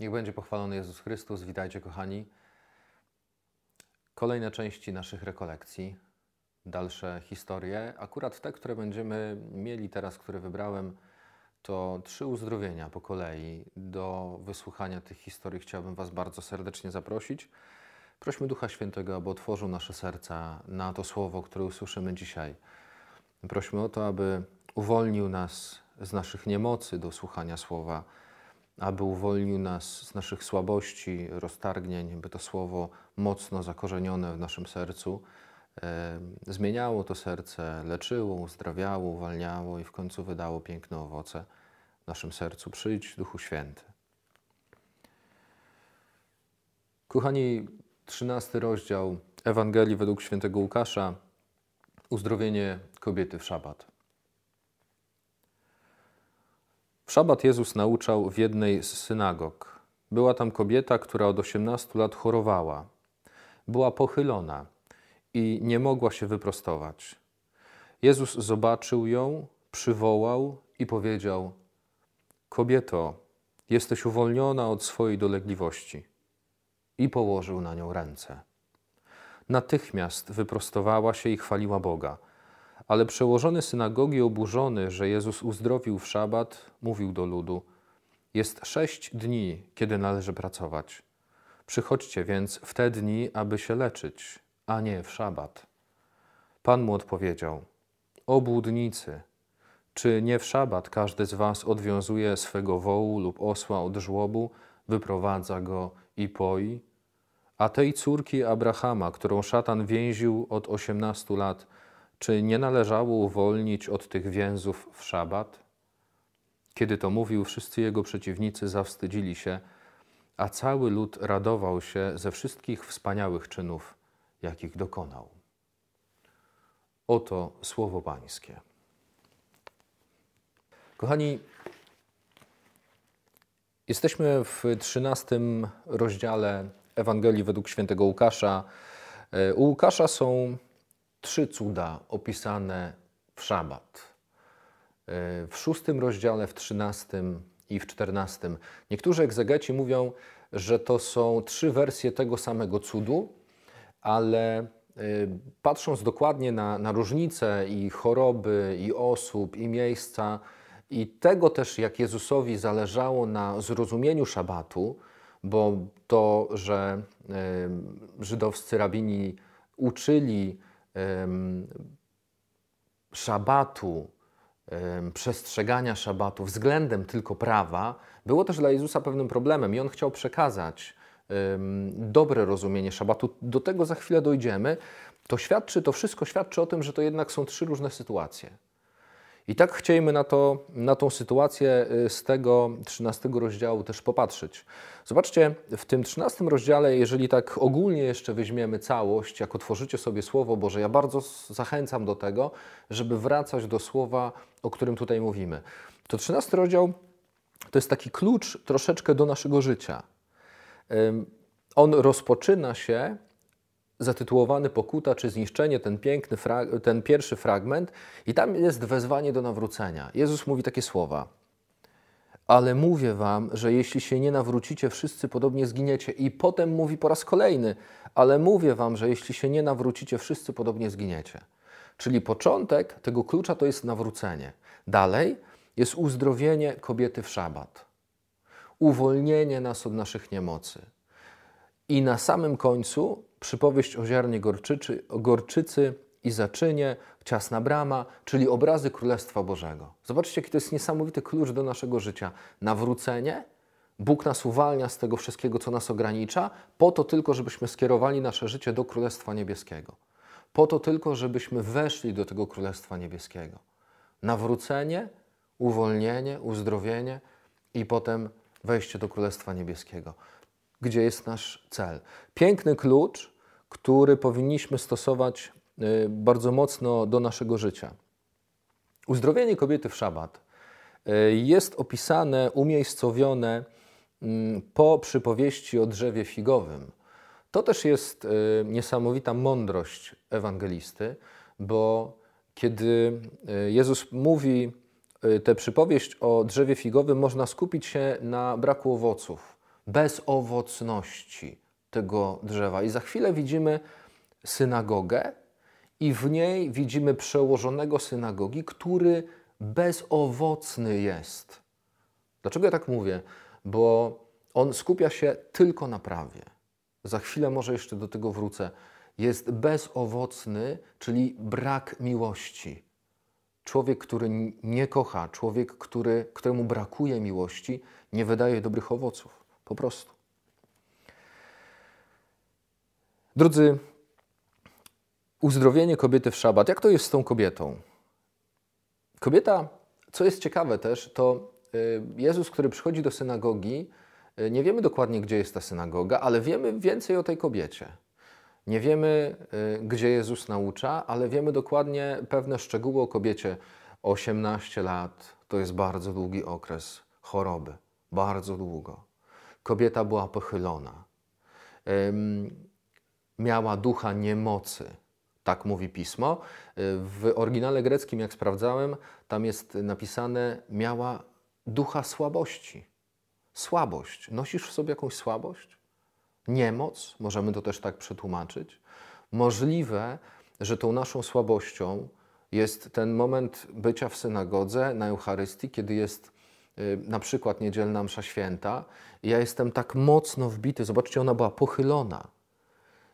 Niech będzie pochwalony Jezus Chrystus. Witajcie, kochani. Kolejne części naszych rekolekcji, dalsze historie. Akurat te, które będziemy mieli teraz, które wybrałem, to trzy uzdrowienia po kolei. Do wysłuchania tych historii chciałbym Was bardzo serdecznie zaprosić. Prośmy Ducha Świętego, aby otworzył nasze serca na to słowo, które usłyszymy dzisiaj. Prośmy o to, aby uwolnił nas z naszych niemocy do słuchania słowa aby uwolnił nas z naszych słabości, roztargnień, by to słowo mocno zakorzenione w naszym sercu zmieniało to serce, leczyło, uzdrawiało, uwalniało i w końcu wydało piękne owoce w naszym sercu. Przyjdź, Duchu Święty. Kochani, trzynasty rozdział Ewangelii według świętego Łukasza, uzdrowienie kobiety w szabat. W szabat Jezus nauczał w jednej z synagog. Była tam kobieta, która od 18 lat chorowała. Była pochylona i nie mogła się wyprostować. Jezus zobaczył ją, przywołał i powiedział: Kobieto, jesteś uwolniona od swojej dolegliwości. I położył na nią ręce. Natychmiast wyprostowała się i chwaliła Boga. Ale przełożony synagogi, oburzony, że Jezus uzdrowił w szabat, mówił do ludu: Jest sześć dni, kiedy należy pracować. Przychodźcie więc w te dni, aby się leczyć, a nie w szabat. Pan mu odpowiedział: Obłudnicy, czy nie w szabat każdy z was odwiązuje swego wołu lub osła od żłobu, wyprowadza go i poi? A tej córki Abrahama, którą szatan więził od osiemnastu lat, czy nie należało uwolnić od tych więzów w szabat? Kiedy to mówił, wszyscy jego przeciwnicy zawstydzili się, a cały lud radował się ze wszystkich wspaniałych czynów, jakich dokonał. Oto słowo Pańskie. Kochani, jesteśmy w trzynastym rozdziale Ewangelii według świętego Łukasza. U Łukasza są trzy cuda opisane w szabat. E, w szóstym rozdziale, w trzynastym i w czternastym. Niektórzy egzegeci mówią, że to są trzy wersje tego samego cudu, ale e, patrząc dokładnie na, na różnice i choroby, i osób, i miejsca, i tego też, jak Jezusowi zależało na zrozumieniu szabatu, bo to, że y, żydowscy rabini uczyli szabatu, przestrzegania szabatu względem tylko prawa, było też dla Jezusa pewnym problemem i on chciał przekazać dobre rozumienie szabatu. Do tego za chwilę dojdziemy. To świadczy, to wszystko świadczy o tym, że to jednak są trzy różne sytuacje. I tak chcielibyśmy na, to, na tą sytuację y, z tego 13 rozdziału też popatrzeć. Zobaczcie, w tym 13 rozdziale, jeżeli tak ogólnie jeszcze weźmiemy całość, jak otworzycie sobie Słowo Boże, ja bardzo zachęcam do tego, żeby wracać do Słowa, o którym tutaj mówimy. To 13 rozdział to jest taki klucz troszeczkę do naszego życia. On rozpoczyna się zatytułowany Pokuta czy zniszczenie, ten piękny, ten pierwszy fragment, i tam jest wezwanie do nawrócenia. Jezus mówi takie słowa. Ale mówię wam, że jeśli się nie nawrócicie, wszyscy podobnie zginiecie. I potem mówi po raz kolejny, ale mówię wam, że jeśli się nie nawrócicie, wszyscy podobnie zginiecie. Czyli początek tego klucza to jest nawrócenie. Dalej jest uzdrowienie kobiety w szabat. Uwolnienie nas od naszych niemocy. I na samym końcu przypowieść o ziarnie gorczycy, o gorczycy i zaczynie, ciasna brama, czyli obrazy Królestwa Bożego. Zobaczcie, jaki to jest niesamowity klucz do naszego życia. Nawrócenie, Bóg nas uwalnia z tego wszystkiego, co nas ogranicza, po to tylko, żebyśmy skierowali nasze życie do Królestwa Niebieskiego. Po to tylko, żebyśmy weszli do tego Królestwa Niebieskiego. Nawrócenie, uwolnienie, uzdrowienie i potem wejście do Królestwa Niebieskiego gdzie jest nasz cel. Piękny klucz, który powinniśmy stosować y, bardzo mocno do naszego życia. Uzdrowienie kobiety w szabat y, jest opisane, umiejscowione mm, po przypowieści o drzewie figowym. To też jest y, niesamowita mądrość ewangelisty, bo kiedy Jezus mówi tę przypowieść o drzewie figowym, można skupić się na braku owoców bezowocności tego drzewa. I za chwilę widzimy synagogę, i w niej widzimy przełożonego synagogi, który bezowocny jest. Dlaczego ja tak mówię? Bo on skupia się tylko na prawie. Za chwilę może jeszcze do tego wrócę. Jest bezowocny, czyli brak miłości. Człowiek, który nie kocha, człowiek, który, któremu brakuje miłości, nie wydaje dobrych owoców. Po prostu. Drodzy, uzdrowienie kobiety w szabat. Jak to jest z tą kobietą? Kobieta, co jest ciekawe też, to y, Jezus, który przychodzi do synagogi, y, nie wiemy dokładnie, gdzie jest ta synagoga, ale wiemy więcej o tej kobiecie. Nie wiemy, y, gdzie Jezus naucza, ale wiemy dokładnie pewne szczegóły o kobiecie. 18 lat to jest bardzo długi okres choroby, bardzo długo. Kobieta była pochylona. Miała ducha niemocy. Tak mówi pismo. W oryginale greckim, jak sprawdzałem, tam jest napisane: miała ducha słabości. Słabość. Nosisz w sobie jakąś słabość? Niemoc, możemy to też tak przetłumaczyć. Możliwe, że tą naszą słabością jest ten moment bycia w synagodze na Eucharystii, kiedy jest y, na przykład niedzielna msza święta. Ja jestem tak mocno wbity, zobaczcie, ona była pochylona.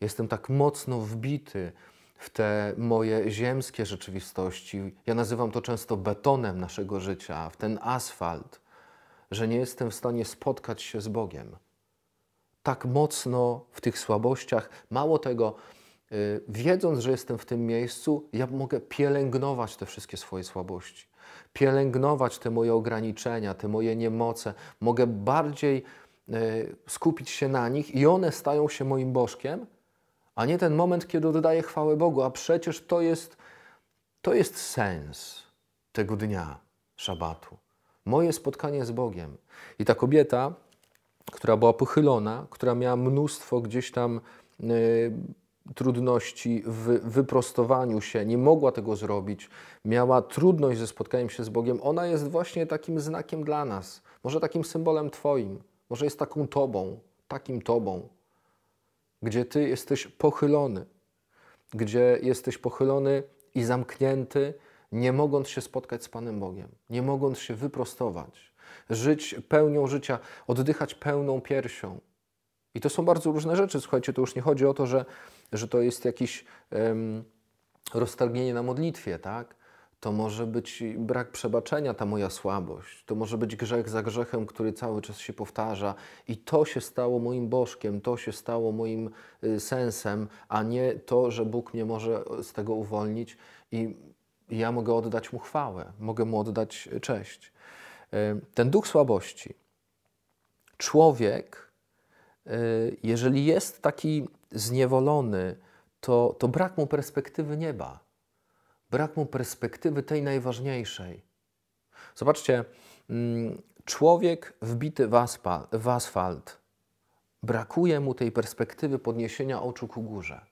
Jestem tak mocno wbity w te moje ziemskie rzeczywistości. Ja nazywam to często betonem naszego życia, w ten asfalt, że nie jestem w stanie spotkać się z Bogiem. Tak mocno w tych słabościach, mało tego, yy, wiedząc, że jestem w tym miejscu, ja mogę pielęgnować te wszystkie swoje słabości, pielęgnować te moje ograniczenia, te moje niemoce. Mogę bardziej yy, skupić się na nich i one stają się moim bożkiem a nie ten moment, kiedy oddaję chwałę Bogu. A przecież to jest, to jest sens tego dnia, szabatu. Moje spotkanie z Bogiem. I ta kobieta, która była pochylona, która miała mnóstwo gdzieś tam y, trudności w wyprostowaniu się, nie mogła tego zrobić, miała trudność ze spotkaniem się z Bogiem, ona jest właśnie takim znakiem dla nas, może takim symbolem Twoim, może jest taką Tobą, takim Tobą gdzie Ty jesteś pochylony, gdzie jesteś pochylony i zamknięty, nie mogąc się spotkać z Panem Bogiem, nie mogąc się wyprostować, żyć pełnią życia, oddychać pełną piersią. I to są bardzo różne rzeczy. Słuchajcie, to już nie chodzi o to, że, że to jest jakieś um, roztargnienie na modlitwie, tak? To może być brak przebaczenia, ta moja słabość. To może być grzech za grzechem, który cały czas się powtarza. I to się stało moim bożkiem, to się stało moim y, sensem, a nie to, że Bóg mnie może z tego uwolnić i ja mogę oddać mu chwałę, mogę mu oddać cześć. Y, ten duch słabości. Człowiek, y, jeżeli jest taki zniewolony, to, to brak mu perspektywy nieba brak mu perspektywy tej najważniejszej. Zobaczcie, mm, człowiek wbity w, aspa, w asfalt, brakuje mu tej perspektywy podniesienia oczu ku górze,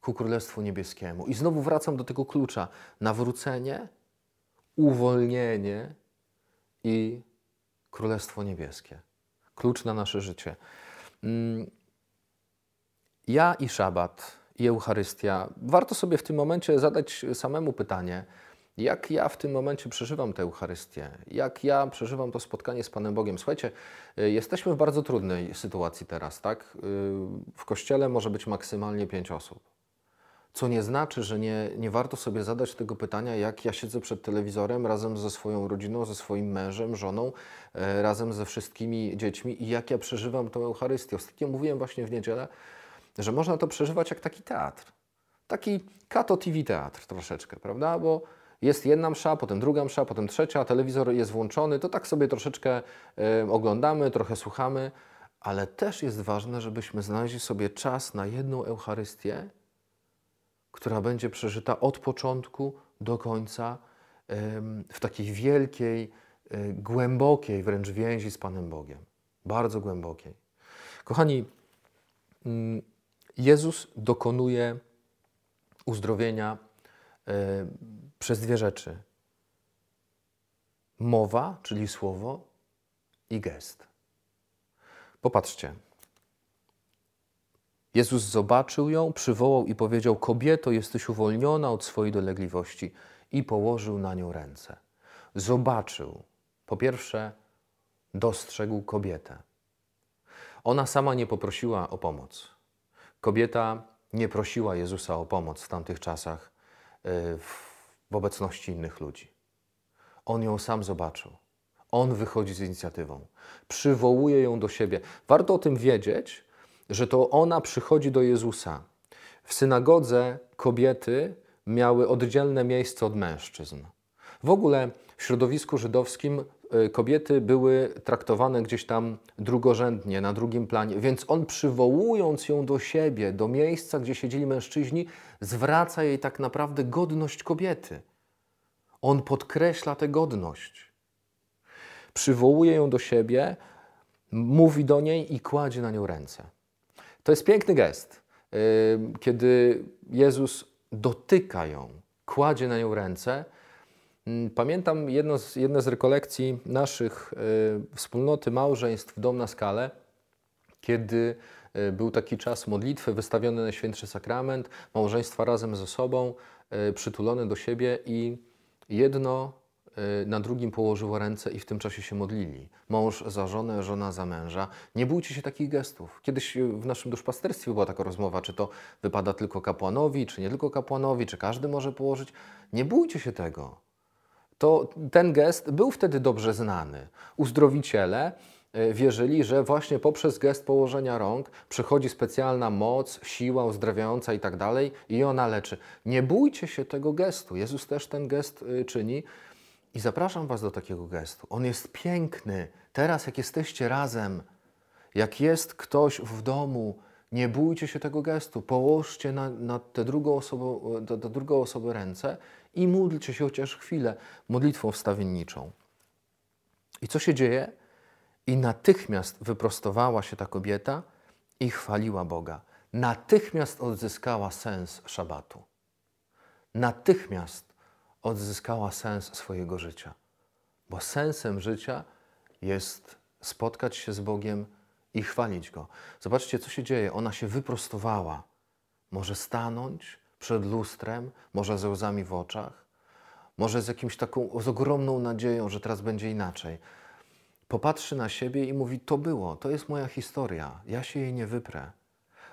ku Królestwu Niebieskiemu. I znowu wracam do tego klucza: nawrócenie, uwolnienie i Królestwo Niebieskie. Klucz na nasze życie. Mm, ja i szabat i Eucharystia. Warto sobie w tym momencie zadać samemu pytanie, jak ja w tym momencie przeżywam tę Eucharystię, jak ja przeżywam to spotkanie z Panem Bogiem. Słuchajcie, y, jesteśmy w bardzo trudnej sytuacji teraz, tak? Y, w kościele może być maksymalnie pięć osób. Co nie znaczy, że nie, nie warto sobie zadać tego pytania, jak ja siedzę przed telewizorem razem ze swoją rodziną, ze swoim mężem, żoną, y, razem ze wszystkimi dziećmi i jak ja przeżywam tę Eucharystię. Ostatnio mówiłem właśnie w niedzielę, że można to przeżywać jak taki teatr. Taki Kato TV teatr troszeczkę, prawda? Bo jest jedna msza, potem druga msza, potem trzecia, telewizor jest włączony, to tak sobie troszeczkę y, oglądamy, trochę słuchamy, ale też jest ważne, żebyśmy znaleźli sobie czas na jedną Eucharystię, która będzie przeżyta od początku do końca y, w takiej wielkiej, y, głębokiej wręcz więzi z Panem Bogiem. Bardzo głębokiej. Kochani, mm, Jezus dokonuje uzdrowienia y, przez dwie rzeczy: mowa, czyli słowo, i gest. Popatrzcie. Jezus zobaczył ją, przywołał i powiedział: Kobieto, jesteś uwolniona od swojej dolegliwości, i położył na nią ręce. Zobaczył. Po pierwsze, dostrzegł kobietę. Ona sama nie poprosiła o pomoc. Kobieta nie prosiła Jezusa o pomoc w tamtych czasach y, w obecności innych ludzi. On ją sam zobaczył. On wychodzi z inicjatywą, przywołuje ją do siebie. Warto o tym wiedzieć, że to ona przychodzi do Jezusa. W synagodze kobiety miały oddzielne miejsce od mężczyzn. W ogóle w środowisku żydowskim kobiety były traktowane gdzieś tam drugorzędnie, na drugim planie, więc on przywołując ją do siebie, do miejsca, gdzie siedzieli mężczyźni, zwraca jej tak naprawdę godność kobiety. On podkreśla tę godność. Przywołuje ją do siebie, mówi do niej i kładzie na nią ręce. To jest piękny gest, y, kiedy Jezus dotyka ją, kładzie na nią ręce. Mm, pamiętam jedno z, jedne z rekolekcji naszych y, wspólnoty małżeństw Dom na Skale, kiedy y, był taki czas modlitwy, wystawiony na Świętszy Sakrament, małżeństwa razem ze sobą, przytulone do siebie i jedno Y, na drugim położyło ręce i w tym czasie się modlili. Mąż za żonę, żona za męża. Nie bójcie się takich gestów. Kiedyś w naszym duszpasterstwie była taka rozmowa, czy to wypada tylko kapłanowi, czy nie tylko kapłanowi, czy każdy może położyć. Nie bójcie się tego. To ten gest był wtedy dobrze znany. Uzdrowiciele y, wierzyli, że właśnie poprzez gest położenia rąk przychodzi specjalna moc, siła uzdrawiająca i tak dalej i ona leczy. Nie bójcie się tego gestu. Jezus też ten gest y, czyni. I zapraszam Was do takiego gestu. On jest piękny. Teraz, jak jesteście razem, jak jest ktoś w domu, nie bójcie się tego gestu. Połóżcie na, na tę drugą osobę, do, do drugą osobę ręce i módlcie się chociaż chwilę modlitwą wstawienniczą. I co się dzieje? I natychmiast wyprostowała się ta kobieta i chwaliła Boga. Natychmiast odzyskała sens szabatu. Natychmiast odzyskała sens swojego życia. Bo sensem życia jest spotkać się z Bogiem i chwalić Go. Zobaczcie, co się dzieje. Ona się wyprostowała. Może stanąć przed lustrem, może ze łzami w oczach, może z jakimś taką, z ogromną nadzieją, że teraz będzie inaczej. Popatrzy na siebie i mówi: To było, to jest moja historia, ja się jej nie wyprę.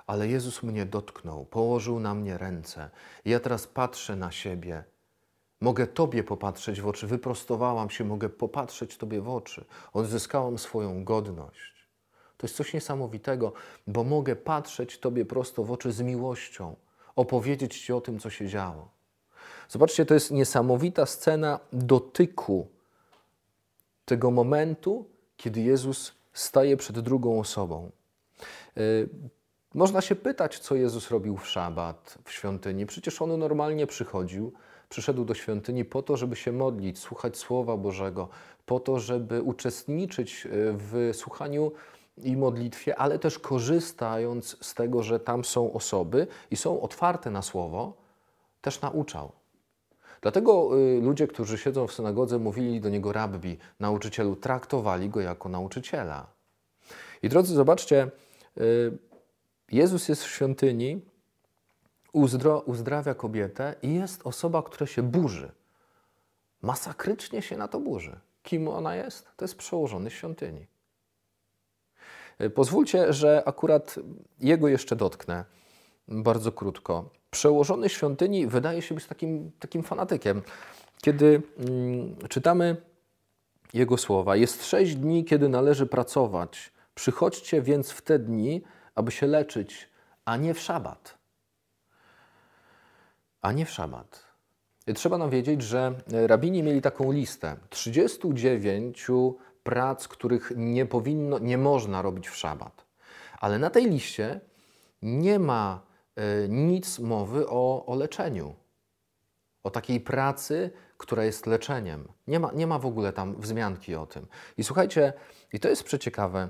Ale Jezus mnie dotknął, położył na mnie ręce. Ja teraz patrzę na siebie Mogę Tobie popatrzeć w oczy, wyprostowałam się, mogę popatrzeć Tobie w oczy, odzyskałam swoją godność. To jest coś niesamowitego, bo mogę patrzeć Tobie prosto w oczy z miłością, opowiedzieć Ci o tym, co się działo. Zobaczcie, to jest niesamowita scena dotyku tego momentu, kiedy Jezus staje przed drugą osobą. Y, można się pytać, co Jezus robił w szabat w świątyni. Przecież on normalnie przychodził, Przyszedł do świątyni po to, żeby się modlić, słuchać Słowa Bożego, po to, żeby uczestniczyć e, w słuchaniu i modlitwie, ale też korzystając z tego, że tam są osoby i są otwarte na Słowo, też nauczał. Dlatego e, ludzie, którzy siedzą w synagodze, mówili do niego rabbi, nauczycielu, traktowali go jako nauczyciela. I drodzy, zobaczcie, e, Jezus jest w świątyni, uzdro, uzdrawia kobietę i jest osoba, która się burzy. Masakrycznie się na to burzy. Kim ona jest? To jest przełożony świątyni. E, pozwólcie, że akurat jego jeszcze dotknę bardzo krótko. Przełożony świątyni wydaje się być takim, takim fanatykiem. Kiedy mm, czytamy jego słowa, jest sześć dni, kiedy należy pracować. Przychodźcie więc w te dni, aby się leczyć, a nie w szabat a nie w szabat. Trzeba nam wiedzieć, że rabini mieli taką listę 39 prac, których nie powinno, nie można robić w szabat. Ale na tej liście nie ma e, nic mowy o, o leczeniu, o takiej pracy, która jest leczeniem. Nie ma, nie ma w ogóle tam wzmianki o tym. I słuchajcie, i to jest przeciekawe,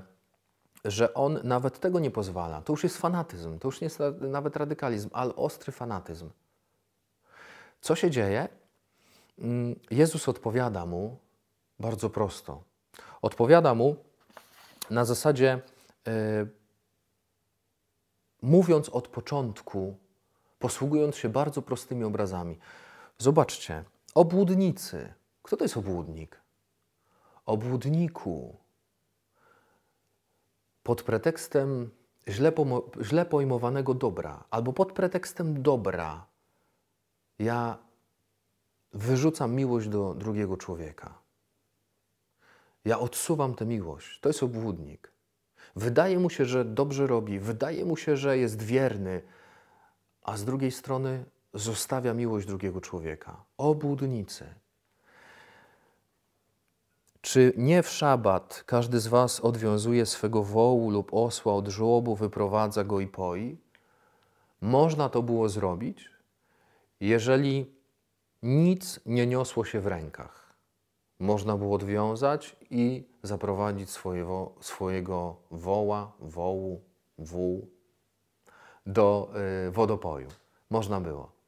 że on nawet tego nie pozwala. To już jest fanatyzm, to już nie jest nawet radykalizm, ale ostry fanatyzm. Co się dzieje? Mm, Jezus odpowiada mu bardzo prosto. Odpowiada mu na zasadzie e, mówiąc od początku, posługując się bardzo prostymi obrazami. Zobaczcie, obłudnicy. Kto to jest obłudnik? Obłudniku. Pod pretekstem źle, źle pojmowanego dobra, albo pod pretekstem dobra, ja wyrzucam miłość do drugiego człowieka. Ja odsuwam tę miłość. To jest obłudnik. Wydaje mu się, że dobrze robi, wydaje mu się, że jest wierny, a z drugiej strony zostawia miłość drugiego człowieka. Obłudnicy. Czy nie w szabat każdy z Was odwiązuje swego wołu lub osła od żłobu, wyprowadza go i poi? Można to było zrobić, jeżeli nic nie niosło się w rękach. Można było odwiązać i zaprowadzić swojego, swojego woła, wołu, wół do y, wodopoju. Można było.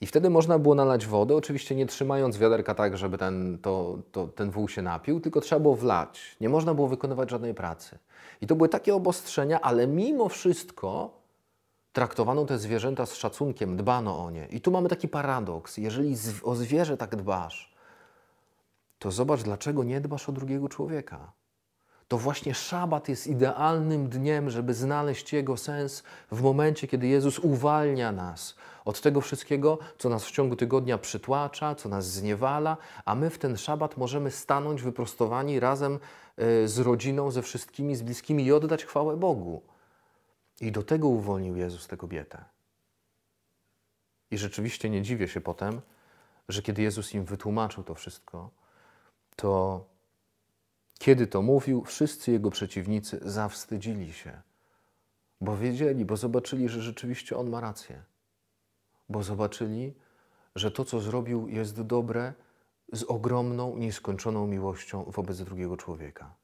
I wtedy można było nalać wodę, oczywiście nie trzymając wiaderka tak, żeby ten, to, to, ten wół się napił, tylko trzeba było wlać. Nie można było wykonywać żadnej pracy. I to były takie obostrzenia, ale mimo wszystko traktowano te zwierzęta z szacunkiem, dbano o nie. I tu mamy taki paradoks. Jeżeli o zwierzę tak dbasz, to zobacz, dlaczego nie dbasz o drugiego człowieka. To właśnie szabat jest idealnym dniem, żeby znaleźć jego sens w momencie, kiedy Jezus uwalnia nas od tego wszystkiego, co nas w ciągu tygodnia przytłacza, co nas zniewala, a my w ten szabat możemy stanąć wyprostowani razem e, z rodziną, ze wszystkimi, z bliskimi i oddać chwałę Bogu. I do tego uwolnił Jezus tę kobietę. I rzeczywiście nie dziwię się potem, że kiedy Jezus im wytłumaczył to wszystko, to kiedy to mówił, wszyscy jego przeciwnicy zawstydzili się, bo wiedzieli, bo zobaczyli, że rzeczywiście on ma rację, bo zobaczyli, że to, co zrobił, jest dobre z ogromną, nieskończoną miłością wobec drugiego człowieka.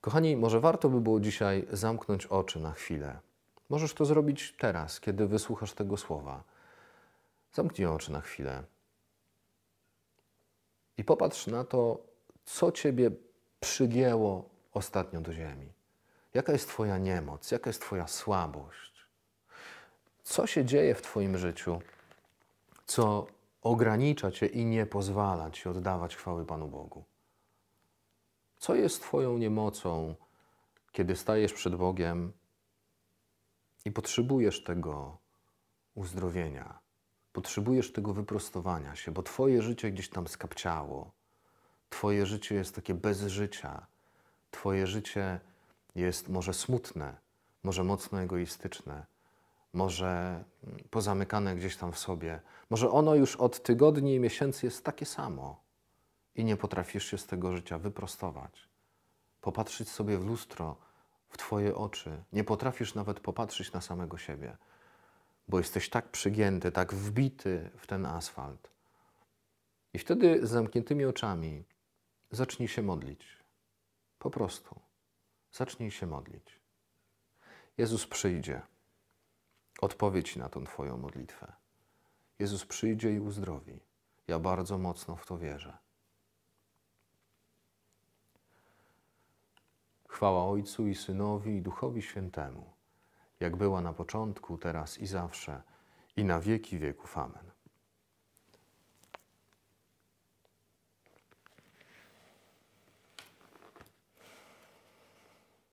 Kochani, może warto by było dzisiaj zamknąć oczy na chwilę. Możesz to zrobić teraz, kiedy wysłuchasz tego słowa. Zamknij oczy na chwilę i popatrz na to, co Ciebie przygięło ostatnio do ziemi. Jaka jest Twoja niemoc, jaka jest Twoja słabość? Co się dzieje w Twoim życiu, co ogranicza Cię i nie pozwala Ci oddawać chwały Panu Bogu? Co jest Twoją niemocą, kiedy stajesz przed Bogiem i potrzebujesz tego uzdrowienia? Potrzebujesz tego wyprostowania się, bo Twoje życie gdzieś tam skapciało. Twoje życie jest takie bez życia. Twoje życie jest może smutne, może mocno egoistyczne, może pozamykane gdzieś tam w sobie. Może ono już od tygodni i miesięcy jest takie samo i nie potrafisz się z tego życia wyprostować. Popatrzeć sobie w lustro, w Twoje oczy. Nie potrafisz nawet popatrzeć na samego siebie bo jesteś tak przygięty, tak wbity w ten asfalt. I wtedy z zamkniętymi oczami zacznij się modlić. Po prostu. Zacznij się modlić. Jezus przyjdzie. Odpowiedź na tą Twoją modlitwę. Jezus przyjdzie i uzdrowi. Ja bardzo mocno w to wierzę. Chwała Ojcu i Synowi i Duchowi Świętemu jak była na początku, teraz i zawsze, i na wieki wieków. Amen.